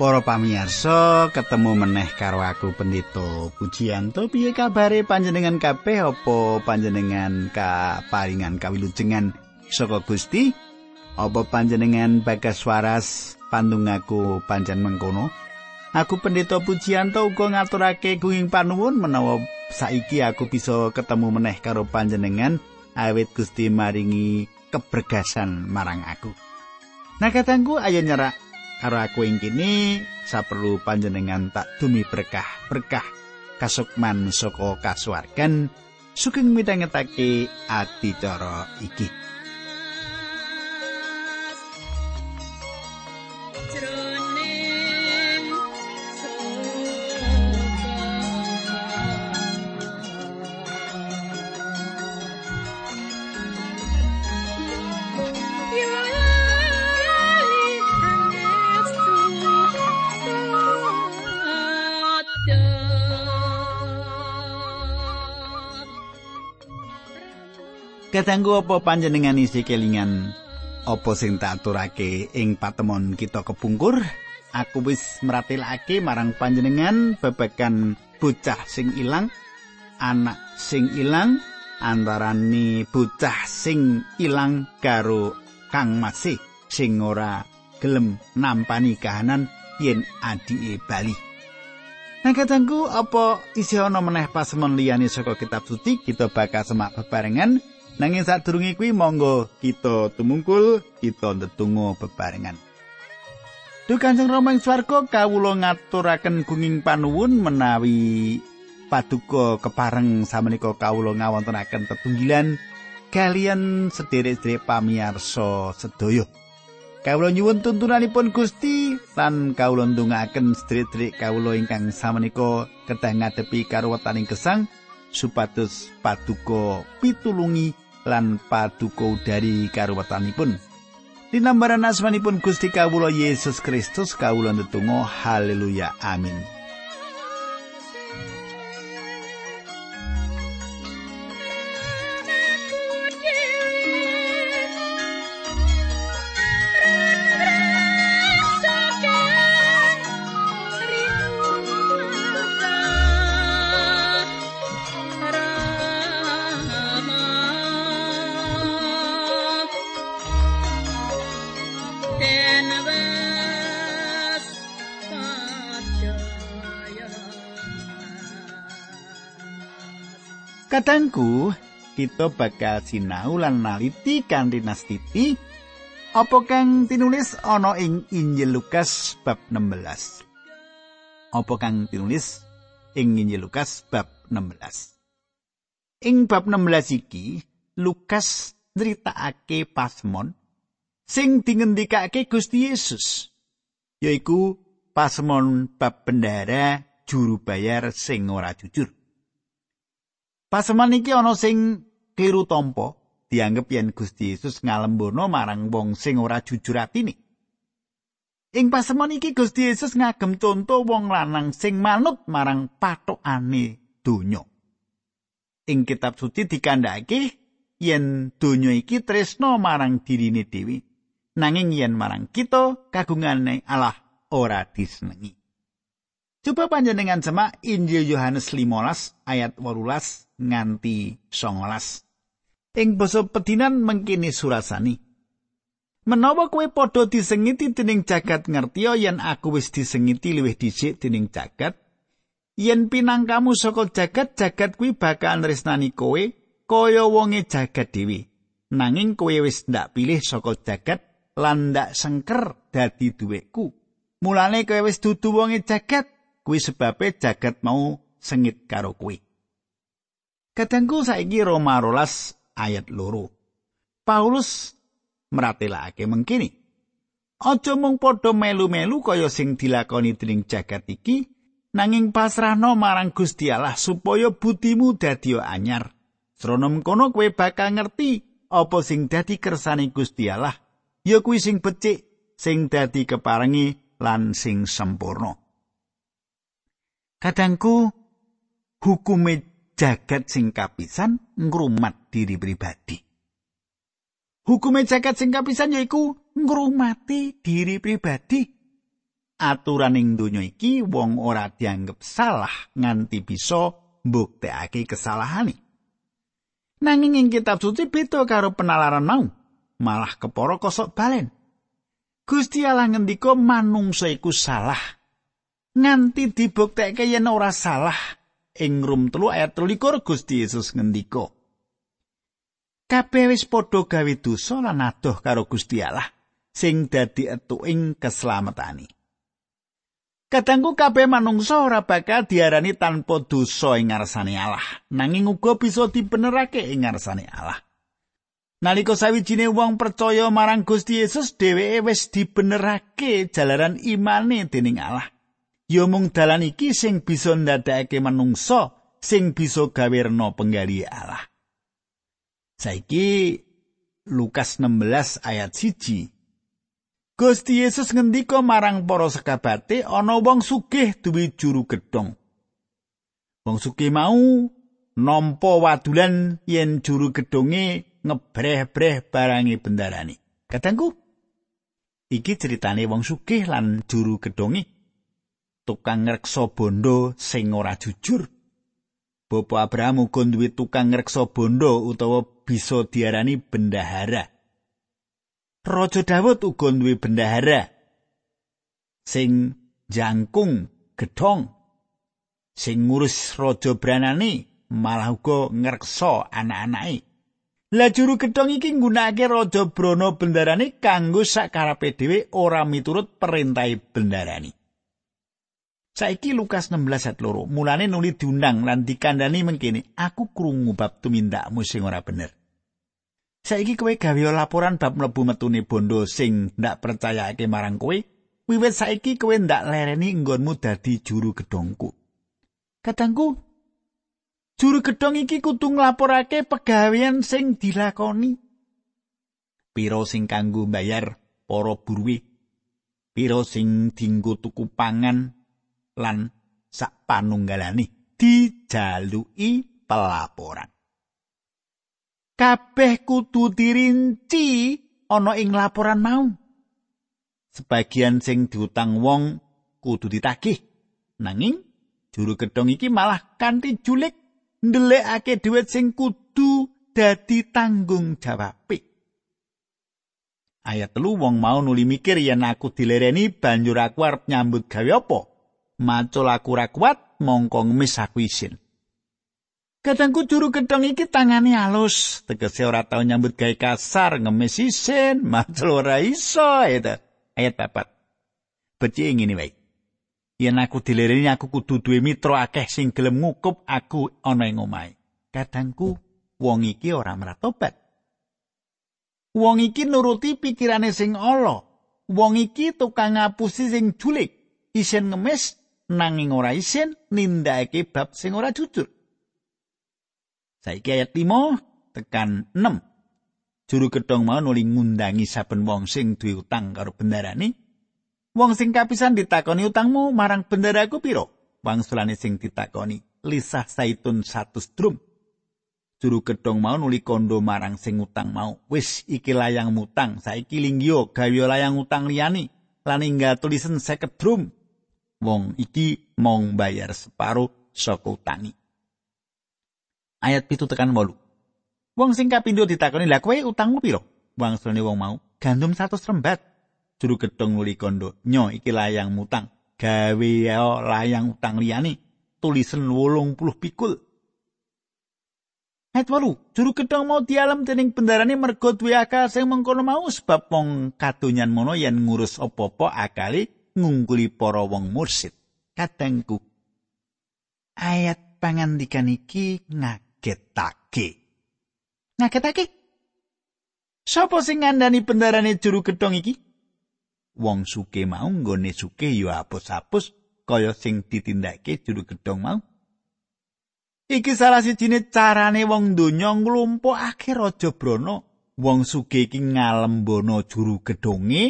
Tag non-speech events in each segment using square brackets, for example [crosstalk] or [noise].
Para pamirsa, ketemu meneh karo aku Pendito Pujianto. Piye kabare panjenengan kabeh? Apa panjenengan ka paringan kawilujengan saka Gusti? Apa panjenengan bagas waras pandungaku pancen mengkono? Aku Pendito Pujianto uga ngaturake gunging panuwun menawa saiki aku bisa ketemu meneh karo panjenengan awit Gusti maringi kebergasan marang aku. Nah katangku ayo nyerak aku ing kene saperlu panjenengan tak dumi berkah berkah kasukman saka kasuwargan. Sugeng midhangetake adicara iki Katanggu apa panjenengan isi kelingan apa sing tak aturake ing patemon kita kepungkur? Aku wis meratelake marang panjenengan babagan bocah sing ilang, anak sing ilang, antarane bocah sing ilang karo kang masih sing ora gelem nampani kahanan yen adike Bali. Nah katangku apa isi ana meneh pasemon liyane saka kitab suci kita bakal semak bebarengan Nanging sadurunge kuwi monggo kita tumungkul, kita ndedonga bebarengan. Duh Kanjeng Rama ing swarga kawula ngaturaken gunging panuwun menawi paduka kepareng samenika kawula ngawontenaken tetunggilan kalian sederek-sederek pamiarsa sedaya. Kawula nyuwun tuntunanipun Gusti lan kawula ndongaaken sederek-sederek kawula ingkang samenika kedah ngadepi karo wetaning gesang supados paduka pitulungi lan paduka dari karuwetanipun. Dinambaran asmanipun Gusti Kawula Yesus Kristus kawula ndedonga haleluya amin. Kadangku, kita bakal sinau lan naliti kanthi nastiti apa kang tinulis ana ing Injil Lukas bab 16. Apa kang tinulis ing Injil Lukas bab 16. Ing bab 16 iki Lukas nyritakake pasmon sing dingendikake Gusti Yesus yaiku pasmon bab bendara juru bayar sing ora jujur. Paseman iki ana sing kliru tampa, dianggep yen Gusti Yesus ngalembono marang wong sing ora jujur atine. Ing paseman iki Gusti Yesus ngagem conto wong lanang sing manut marang patokane donya. Ing kitab suci dikandhake yen donya iki tresno marang dirine dewi, nanging yen marang kita kagungane Allah ora disenengi. Coba panjenengan semak Injil Yohanes 15 ayat 18 nganti 19. Ing basa pedinan mengkini surasani. Menawa kowe padha disengiti dening jagat ngerti yen aku wis disengiti luwih dhisik dening jagat, yen pinangkamu saka jagat jagat kuwi bakal nresnani kowe kaya wonge jagat dhewe. Nanging kowe wis ndak pilih saka jagat lan ndak sengker dadi duweku. Mulane kowe wis dudu wonge jagat kuwi sebabe jagat mau sengit karo kuwi. Kadangku saiki Roma rolas ayat loro. Paulus meratelake mengkini. Aja mung padha melu-melu kaya sing dilakoni dening jagat iki, nanging pasrahno marang Gusti Allah supaya budimu dadi anyar. Sronom kono kowe bakal ngerti apa sing dadi kersane Gusti Allah, ya kuwi sing becik, sing dadi keparengi lan sing sempurna. Kadangku hukume jagat sing kapisan ngrumat diri pribadi. Hukume jagat sing kapisan yaiku ngrumati diri pribadi. aturan ing donya iki wong ora dianggep salah nganti bisa mbuktekake kesalahane. Nanging ing kitab suci beda karo penalaran mau, malah kepara kosok balen. Gusti Allah ngendika manungsa iku salah nganti dibuktekke yen ora salah. Ing Rum 3 ayat 13 Gusti Yesus ngendika, Kabeh wis padha gawe dosa lan adoh karo Gusti Allah sing dadi etuking keslametane. Kadangku kabeh manungsa ora bakal diarani tanpa dosa ing ngarsane Allah, nanging uga bisa dibenerake ing ngarsane Allah. Nalika sawijine wong percaya marang Gusti Yesus dheweke wis dibenerake jalaran imane dening Allah. Ya mung dalan iki sing bisa ndadekake manungsa sing bisa gawe rena penggali Allah. Saiki Lukas 16 ayat 1. Gusti Yesus ngendika marang para sekabate ana wong sugih duwe juru gedhong. Wong sugih mau nampa wadulan yen juru gedhonge ngebreh-breh barangi bendarani. Kadangku iki ceritane wong sugih lan juru gedhonge tukang ngreksa bondo sing ora jujur. Bapak Abraham uga duwe tukang ngreksa bondo utawa bisa diarani bendahara. Raja Daud uga duwe bendahara sing jangkung gedhong sing ngurus raja branane malah uga ngreksa anak-anake. Lah juru gedhong iki nggunakake raja brana bendarane kanggo sakarepe dhewe ora miturut perintah bendarane. Saiki Lukas 16 ayat loro, mulane nuli diundang lan dikandani mengkene, aku krungu bab tumindakmu sing ora bener. Saiki kowe gawe laporan bab mlebu metune bondo sing ndak percayake marang kowe. Wiwit saiki kowe ndak lereni nggonmu dadi juru gedongku. Katangku, juru gedong iki kudu nglaporake pegawean sing dilakoni. Piro sing kanggo bayar para buruwe? Piro sing dinggo tuku pangan lan sak panunggalane dijaluki pelaporan. kabeh kudu dirinci ana ing laporan mau. Sebagian sing diutang wong kudu ditagih. Nanging juru gedhong iki malah kanthi julik ndelikake dhuwit sing kudu dadi tanggung jawabe. Ayat telu wong mau nuli mikir yen aku dilereni banjur aku arep nyambut gawe apa? Macul aku ra kuat mongko ngemis aku isin. Kadangku juru gedhong iki tangane alus, tegese ora tau nyambut gawe kasar, ngemis isin, [laughs] macul ora iso eta. Ayat papat. Beci ngene wae. Yen aku dilereni aku kudu duwe mitra akeh sing gelem ngukup aku ana ing omahe. Kadangku wong iki ora meratobat. Wong iki nuruti pikirane sing ala. Wong iki tukang ngapusi sing julik, isin ngemis nanging ora isin nindakake bab sing ora jujur. Saiki ayat 5 tekan 6. Juru gedhong mau nuli ngundangi saben wong sing duwe utang karo bendarane. Wong sing kapisan ditakoni utangmu marang bendaraku piro? Wangsulane sing ditakoni lisah saitun satu drum. Juru gedhong mau nuli kondo marang sing utang mau. Wis iki layang mutang, saiki linggio gawe layang utang liyane. Lan inggal tulisen 50 drum. Wong iki mong bayar separo saka utangi. ayat pitu tekan wolu. Wong sing kapindo ditakoni, "Lah kowe utangmu piro?" Wangsulane wong mau, "Gandum 100 rembat." Juru gedhong nuli kondo, "Nyo iki layang mutang. Gawe layang utang liyane tulisen 80 pikul." Ayat walu, juru gedhong mau dialam dening bendarane mergo duwe akal sing mengkono mau sebab wong kadonyan mono yen ngurus apa-apa akali ngungkuli para wong mursid. Kadangku ayat pangandikan iki ngagetake. Ngagetake? Sopo sing ngandani bendarane juru gedhong iki? Wong suke mau nggone suke ya apus-apus kaya sing ditindakake juru gedhong mau. Iki salah sijine carane wong donya nglumpukake raja brana. Wong suke iki ngalembono juru gedhonge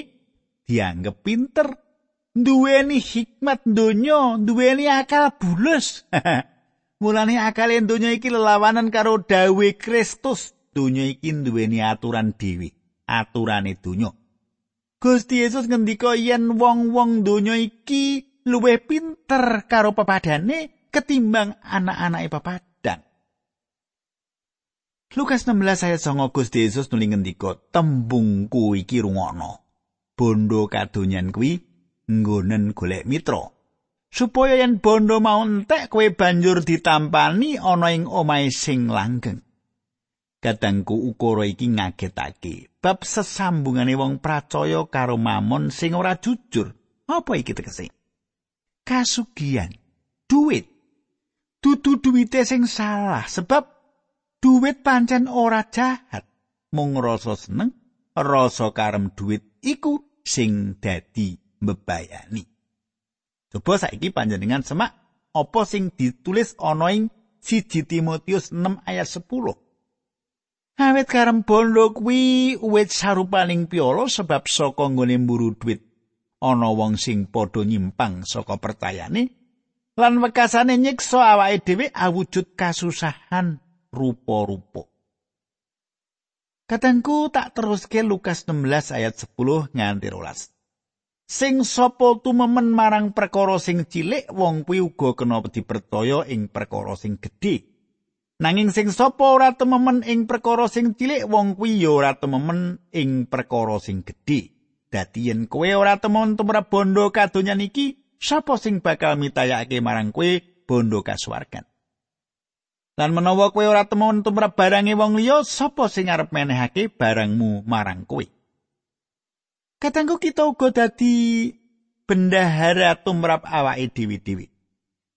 dianggep pinter. Duweni hikmat donya, duweni akal bulus. [laughs] Mulane akale donya iki lelawanan karo dawe Kristus. Donya iki duweni aturan dhewe, aturane donya. Gusti Yesus ngendika yen wong-wong donya iki luwih pinter karo pepadane ketimbang anak-anake pepadang. Lukas 16 ayat 9 Gusti Yesus nuli ngendika tembungku iki rungokno. Bondo kadonyan kuwi nggonen golek mitra. Supaya yen bondo mau entek kowe banjur ditampani ana ing omahe sing langgeng. Kadangku ukara iki ngagetake bab sesambungane wong pracaya karo mamon sing ora jujur. Apa iki tegese? Kasugian, duit. Dudu duwite sing salah sebab duit pancen ora jahat. Mung rasa seneng, rasa karem duit iku sing dadi mbebayani. Coba saiki panjenengan semak apa sing ditulis ana ing 1 Timotius 6 ayat 10. Awit karem bondo kuwi uwit sarupaning piolo sebab saka nggone mburu duit ana wong sing padha nyimpang saka percayane lan wekasane nyiksa awake dhewe awujud kasusahan rupa-rupa. Katengku tak teruske Lukas 16 ayat 10 nganti 12. Sing sapa tumemen marang perkara sing cilik wong kuwi uga kena dipercaya ing perkara sing gedhe. Nanging sing sapa ora tememen ing perkara sing cilik wong kuwi ya ora tememen ing perkara sing gedhe. Dadi yen kowe ora temen tumrap bondo kadonyan iki, sapa sing bakal mitayake marang kowe bondo kasuwargan? Lan menawa kowe ora temen tumrap barange wong liya, sapa sing arep menehake barangmu marang kowe? Katanggu kita uga dadi bendahara tumrap awake dhewe-dhewe.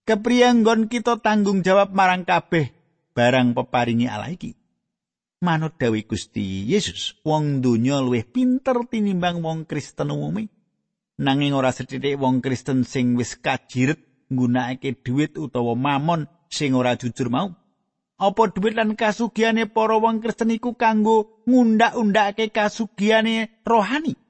Kepriyanggon kita tanggung jawab marang kabeh barang peparingi Allah iki. Manut dawuh Gusti Yesus, wong donya luwih pinter tinimbang wong Kristen umumé. Nanging ora sethithik wong Kristen sing wis kajiret nggunakake dhuwit utawa mamon sing ora jujur mau. Apa dhuwit lan kasugihane para wong Kristen iku kanggo ngundak-undakake kasugihane rohani?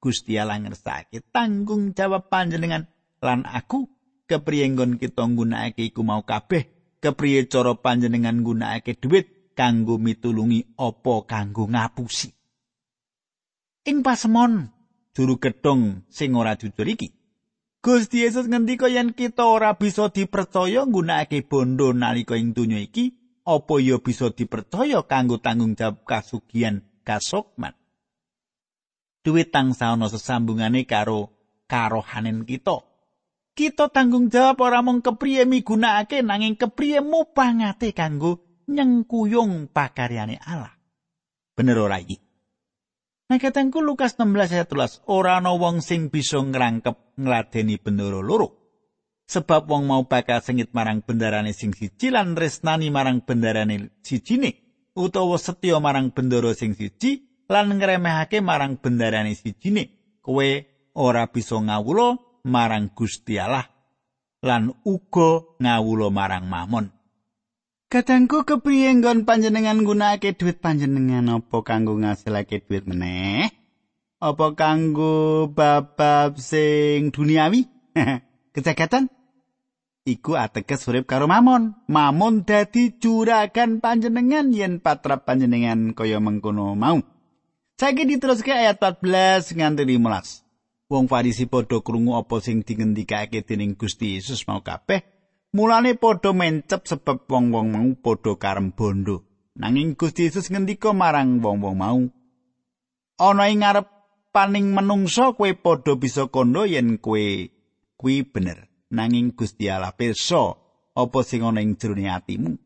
Gusti Allah ngersake tanggung jawab panjenengan lan aku kepriyenggon kita nggunakake iku mau kabeh kepriye cara panjenengan nggunakake dhuwit kanggo mitulungi apa kanggo ngapusi. Ing pasemon juru gedhong sing ora jujur iki. Gusti Yesus ngendika yen kita ora bisa dipercaya nggunakake bondo nalika ing donya iki, apa ya bisa dipercaya kanggo tanggung jawab kasugian kasokman. Duit tangsa ana sesambungane karo karohanen kita. kita tanggung jawab ora mung kepriye migunakake nanging kepriye mupangate kanggo nyengkuyung pakaryane Allah. Bener ora iki? Nah katengku Lukas 16 ayat 13 ora ana wong sing bisa ngrangkep ngladeni bendoro loro. Sebab wong mau bakal sengit marang bendarane sing siji lan resnani marang bendarane sijine utawa setya marang bendoro sing siji lan ngremehake marang bendarane sijine. Kowe ora bisa ngawula marang Gusti Allah lan uga ngawula marang mamon. Kadangku kepriye nggon panjenengan nggunakake dhuwit panjenengan apa kanggo ngasilake dhuwit meneh? Apa kanggo bab sing duniawi? [laughs] Kecekatan? Iku ateges urip karo mamon. Mamon dadi juragan panjenengan yen patrap panjenengan kaya mengkono mau. Saiki diteruske ayat 14 nganti 15. Wong Farisi padha krungu apa sing dingendikake dening Gusti Yesus mau kabeh, mulane padha mencep sebab wong-wong mau padha karem bondo. Nanging Gusti Yesus ngendika marang wong-wong mau, "Ana ing ngarep paning menungso kowe padha bisa kondo yen kowe kuwi bener. Nanging Gusti Allah pirsa apa sing ana ing jroning atimu."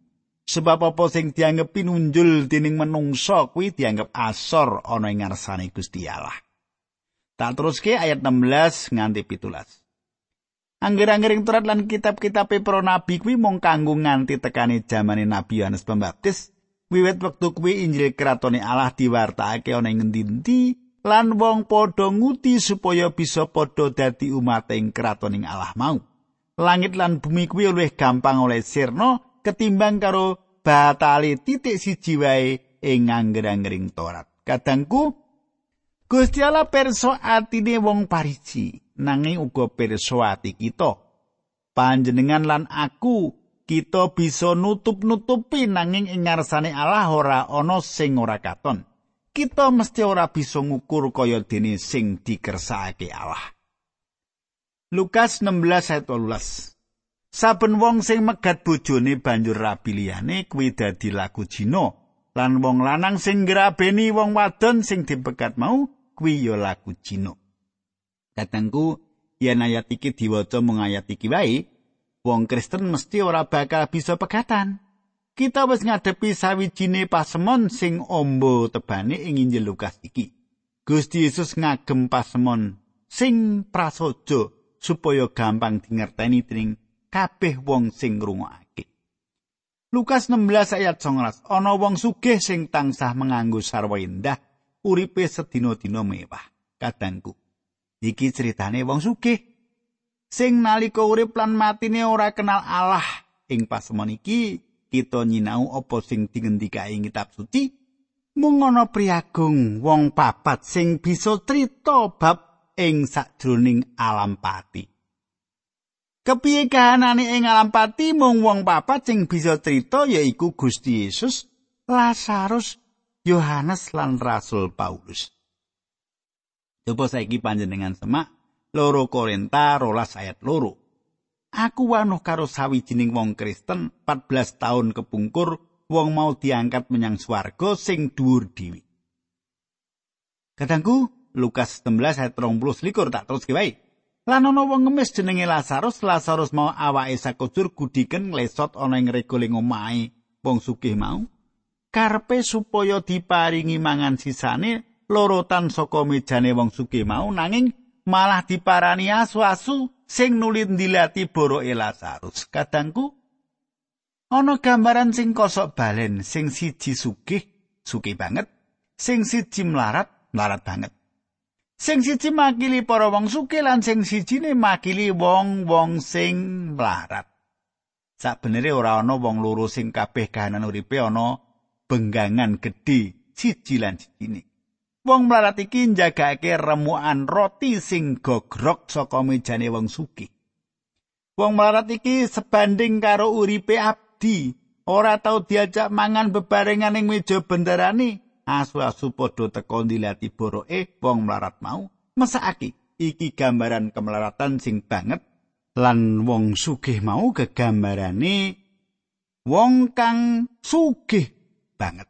Sebab apa sing dianggep pinunjul dening menungso kuwi dianggep asor ana ing ngarsane Gusti Allah. Tak teruske ayat 16 nganti pitulas. Angger-angger turat lan kitab-kitab para nabi kuwi mung kanggo nganti tekani jamane Nabi Yohanes Pembaptis. Wiwit wektu kuwi Injil Kratone Allah diwartakake ana ing ngendi lan wong padha nguti supaya bisa padha dadi umat ing kratoning Allah mau. Langit lan bumi kuwi luwih gampang oleh sirna ketimbang karo batali titik siji wae ing angger-angering Torat. Kadangku Gusti Allah perso atine wong pariji nanging uga perso ati kita. Panjenengan lan aku kita bisa nutup-nutupi nanging ing ngarsane Allah ora ana sing ora katon. kita mesti ora bisa ngukur kaya dene sing dikersakake Allah. Lukas 16 ayat 12. Saben wong sing megat bojone banjur rabi liyane kuwi dadi laku jina lan wong lanang sing ngrabeni wong wadon sing dipegat mau kuwi ya laku jina. Katengku yen ayat iki diwaca mung ayat iki wae, wong Kristen mesti ora bakal bisa pegatan. Kita wis ngadepi sawijine pasemon sing ombo tebane ing Injil Lukas iki. Gusti Yesus ngagem pasemon sing prasaja supaya gampang dingerteni dening kabeh wong sing ngrungokake. Lukas 16 ayat 19 ana wong sugih sing tansah menganggo sarwa indah uripe sedina-dina mewah. Kadangku, iki ceritane wong sugih sing nalika urip lan matine ora kenal Allah. Ing pasemon iki kita nyinau apa sing dingendikae kitab suci mung ana priagung wong papat sing bisa crita bab ing sajroning alam pati. Kepiye kahanane ing alam pati mung wong papat sing bisa crita yaiku Gusti Yesus, Lazarus, Yohanes lan Rasul Paulus. Coba saiki panjenengan semak loro Korinta rolas ayat loro. Aku wanuh karo sawijining wong Kristen 14 tahun kepungkur wong mau diangkat menyang swarga sing dhuwur dhewe. Kadangku, Lukas 16 ayat 30 likur tak terus wae. Lan ana wong ngemis jenenge Lazarus, Lazarus mau awake sakujur gudiken nglesot ana ing regole omahe wong sugih mau. Karpe supaya diparingi mangan sisane lorotan saka mejane wong sugih mau nanging malah diparani asu-asu sing nulit ndilati boroke Lazarus. Kadangku ana gambaran sing kosok balen sing siji sugih, sugih banget, sing siji melarat, melarat banget. Sing siji makili para wong sugih lan sing sijine makili wong-wong sing mlarat. Sabenere ora ana wong loro sing kabeh kahanan uripe ana benggangan gedhe siji lan sijine. Wong mlarat iki njagake remukan roti sing gogrok saka mejane wong sugih. Wong mlarat iki sebanding karo uripe abdi, ora tau diajak mangan bebarengan ing meja bendarane, asu-asu padha teka ndilati boroke wong mlarat mau. Mesakake iki gambaran kemelaratan sing banget. Lan wong sugih mau gegambarane wong kang sugih banget.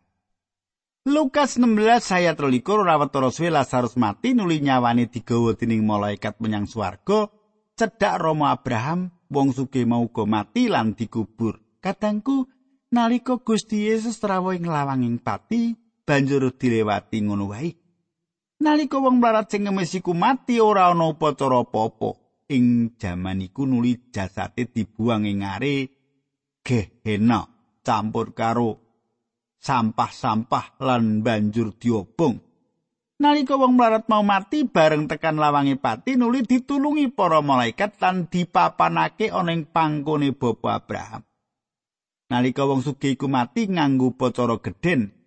Lukas 16 ayat 23 rawetara suwe Lazarus mati nuli nyawane digawa dening malaikat menyang swarga. Cedhak Romo Abraham wong sugih mau uga mati lan dikubur kadangku nalika Gusti Yesus rawuh ing lawanging pati banjur dilewati ngono wae. Nalika wong mlarat sing ngemesiku mati ora ana upacara apa-apa. Ing jaman iku nuli jasate dibuang ing are Gehenna campur karo sampah-sampah lan banjur diobong. Nalika wong mlarat mau mati bareng tekan lawange pati nuli ditulungi para malaikat lan dipapanake ana ing pangkone Bapa Abraham. Nalika wong sugih iku mati nganggo upacara gedhen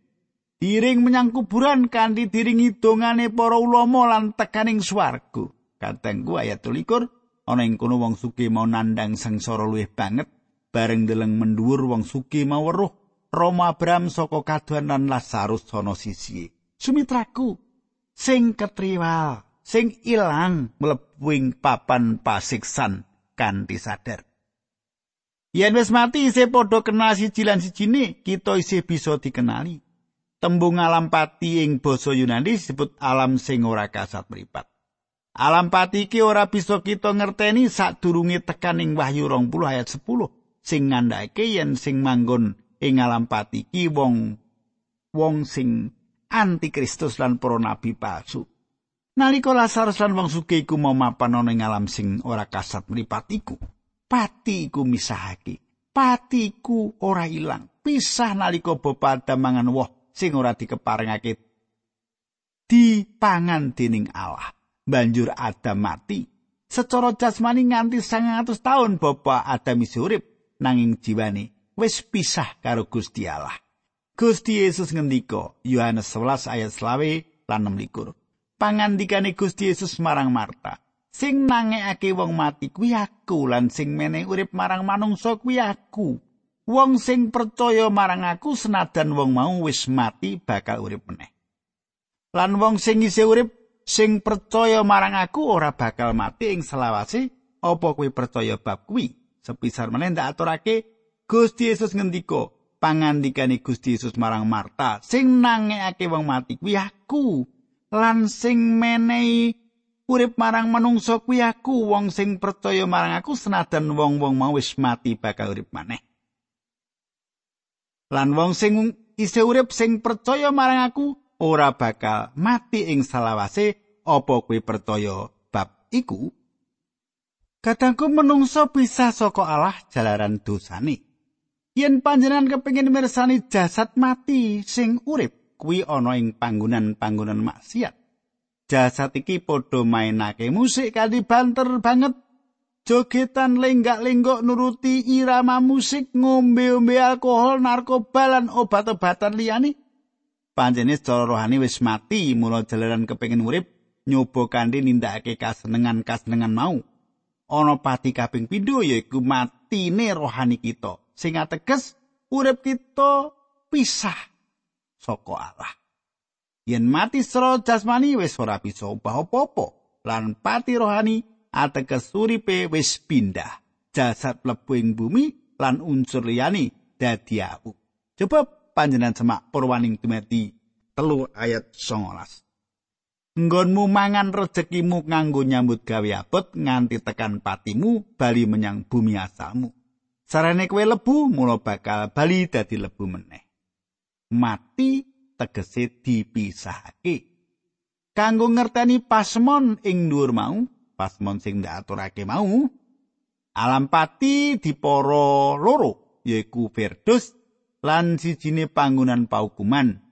diring menyang kuburan kanthi diringi dongane para ulama lan tekaning swarga. Katengku ayat 13 ana ing kono wong sugih mau nandang sengsara luwih banget bareng deleng mendhuwur wong sugih mau weruh Roma Abraham saka kaduan lan Lazarus ana sisi. Sumitraku sing ketriwal, sing ilang mlebu papan pasiksan kanthi sadar. Yen wis mati isih padha kenal siji lan sijine, kita isih bisa dikenali. Tembung alam pati ing basa Yunani disebut alam sing ora kasat mripat. Alam pati iki ora bisa kita ngerteni sadurunge tekan ing Wahyu 20 ayat 10 sing ngandhake yen sing manggon ing alam pati iki wong wong sing anti Kristus lan para nabi palsu. Nalika Lazarus lan wong sugih iku mau mapan ana ing alam sing ora kasat mripat iku, pati iku misahake. Pati iku ora ilang. Pisah nalika bapa Adam mangan woh sing ora dikeparengake dipangan dening Allah. Banjur Adam mati. Secara jasmani nganti 900 tahun Bapak Adam isih urip nanging jiwane wis pisah karo Gusti Allah. Gusti Yesus ngendika Yohanes 11 ayat 20 lan 26. Pangandikane Gusti Yesus marang Marta, sing nangekake wong mati kuwi aku lan sing meneh urip marang manungsa kuwi aku. Wong sing percaya marang aku senadan wong mau wis mati bakal urip meneh. lan wong sing isih urip sing percaya marang aku ora bakal mati ing selawase apa kuwi percaya bab kuwi sepisar meneh ndak aturake Gusti Yesus ngendika pangandikane Gusti Yesus marang Marta sing nangekake wong mati kuwi aku lan sing menehi urip marang manungsa kuwi aku wong sing percaya marang aku senajan wong-wong mau wis mati bakal urip maneh lan wong sing isih urip sing percaya marang aku ora bakal mati ing salawase apa kuwi percaya bab iku. Kadangku menungso bisa saka Allah jalaran dosane. Yen panjenengan kepengin mirsani jasad mati sing urip kuwi ana ing panggonan-panggonan maksiat. Jasad iki padha mainake musik kanthi banter banget jogetan lenggak-lenggok nuruti irama musik ngombe-ombe alkohol narkoba lan obat-obatan liyane. Panjene secara rohani wis mati mula jalaran kepengin urip nyoba kanthi nindakake kasenengan-kasenengan mau. Ana pati kaping pindho yaiku matine rohani kita. Sing ateges urip kita pisah saka Allah. Yen mati secara jasmani wis ora bisa ubah apa-apa. Lan pati rohani ateges uripe wis pindah jasad mlebu ing bumi lan unsur liyane dadi awu coba panjenengan semak purwaning Timothy telu ayat 19 Nggonmu mangan rezekimu nganggo nyambut gawe abot nganti tekan patimu bali menyang bumi asalmu. Sarane kowe lebu mula bakal bali dadi lebu meneh. Mati tegese dipisahake. Kanggo ngerteni pasmon ing dhuwur mau, pasmon sing diaturake mau, alam pati dipara loro yaiku Firdaus lan sijine panggonan paukuman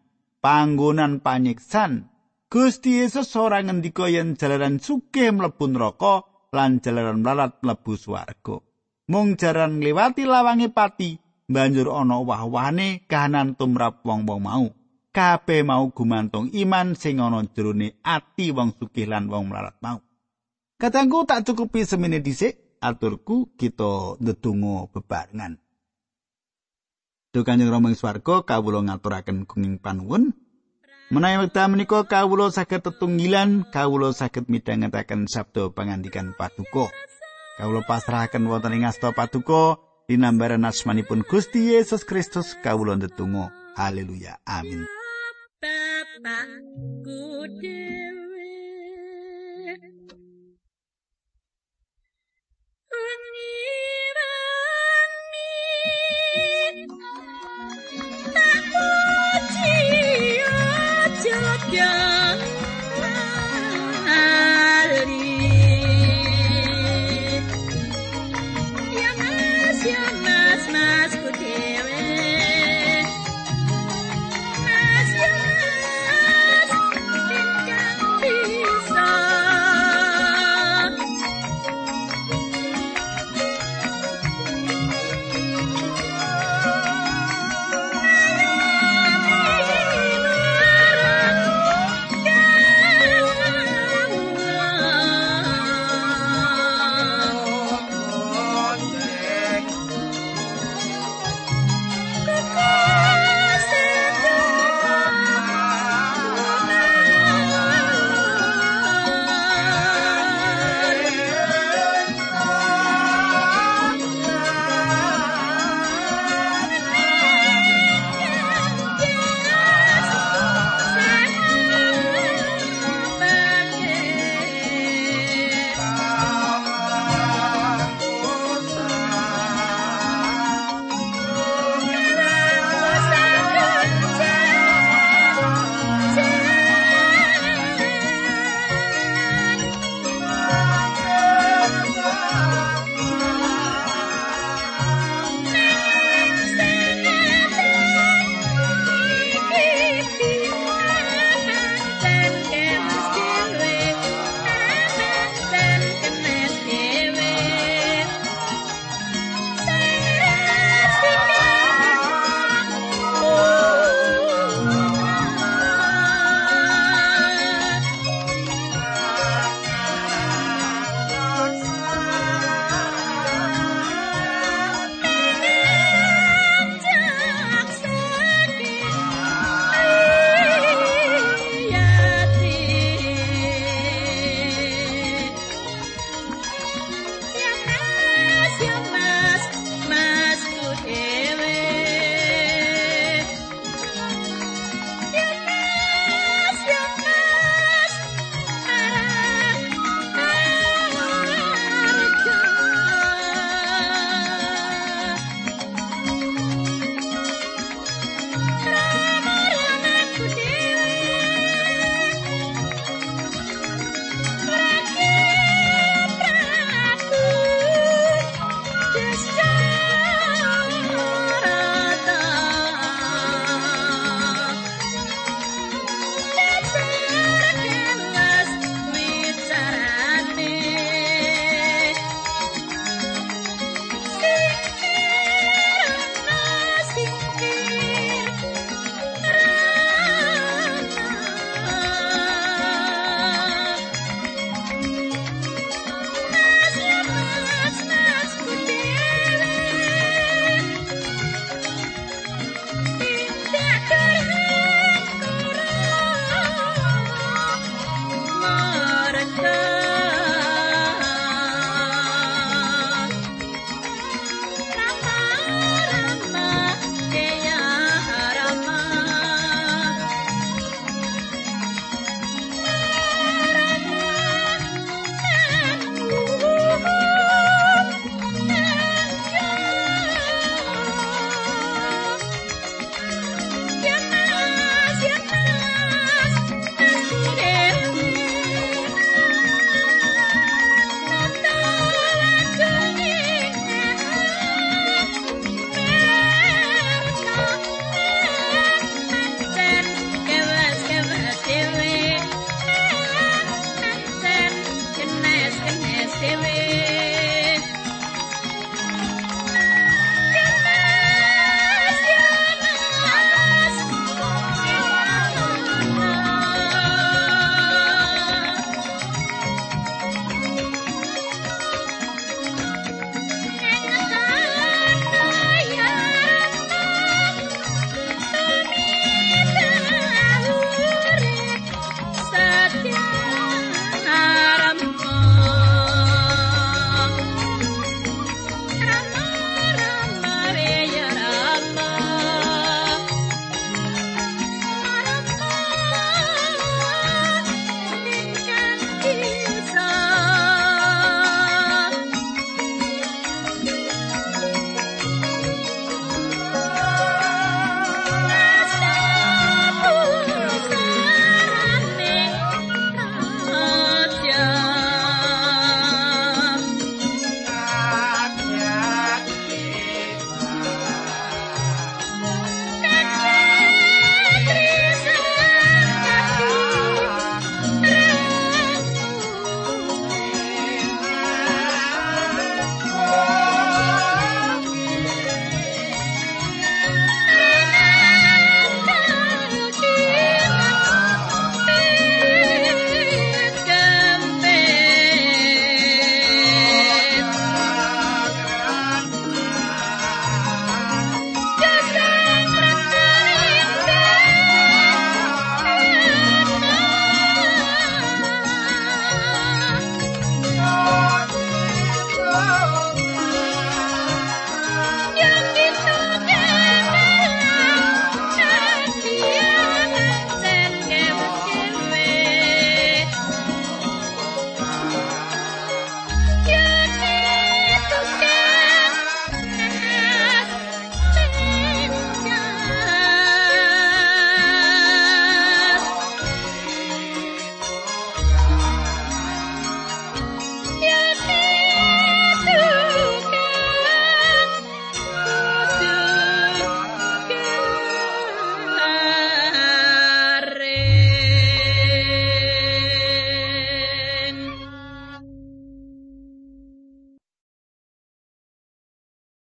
panggonan panyiksan. Gusti Yesus ora ngendika yen jalaran sugih mlebu neraka lan jalaran mlarat mlebu swarga. Mung jaran ngliwati lawange pati banjur ana wah-wahane kahanan tumrap wong-wong mau. Kabeh mau gumantung iman sing ana jerone ati wong sugih lan wong mlarat mau Katangku tak cukupi semene dhisik aturku kita ndedonga bebarengan Duh Kanjeng Rama ing swarga kawula ngaturaken gunging panuwun. Menawi wekdal menika kawula saged tetunggilan, kawula saged midhangetaken sabda pangandikan Paduka. Kawula pasrahaken wonten ing asta Paduka dinambaran asmanipun Gusti Yesus Kristus kawula ndedonga. Haleluya. Amin. Yeah.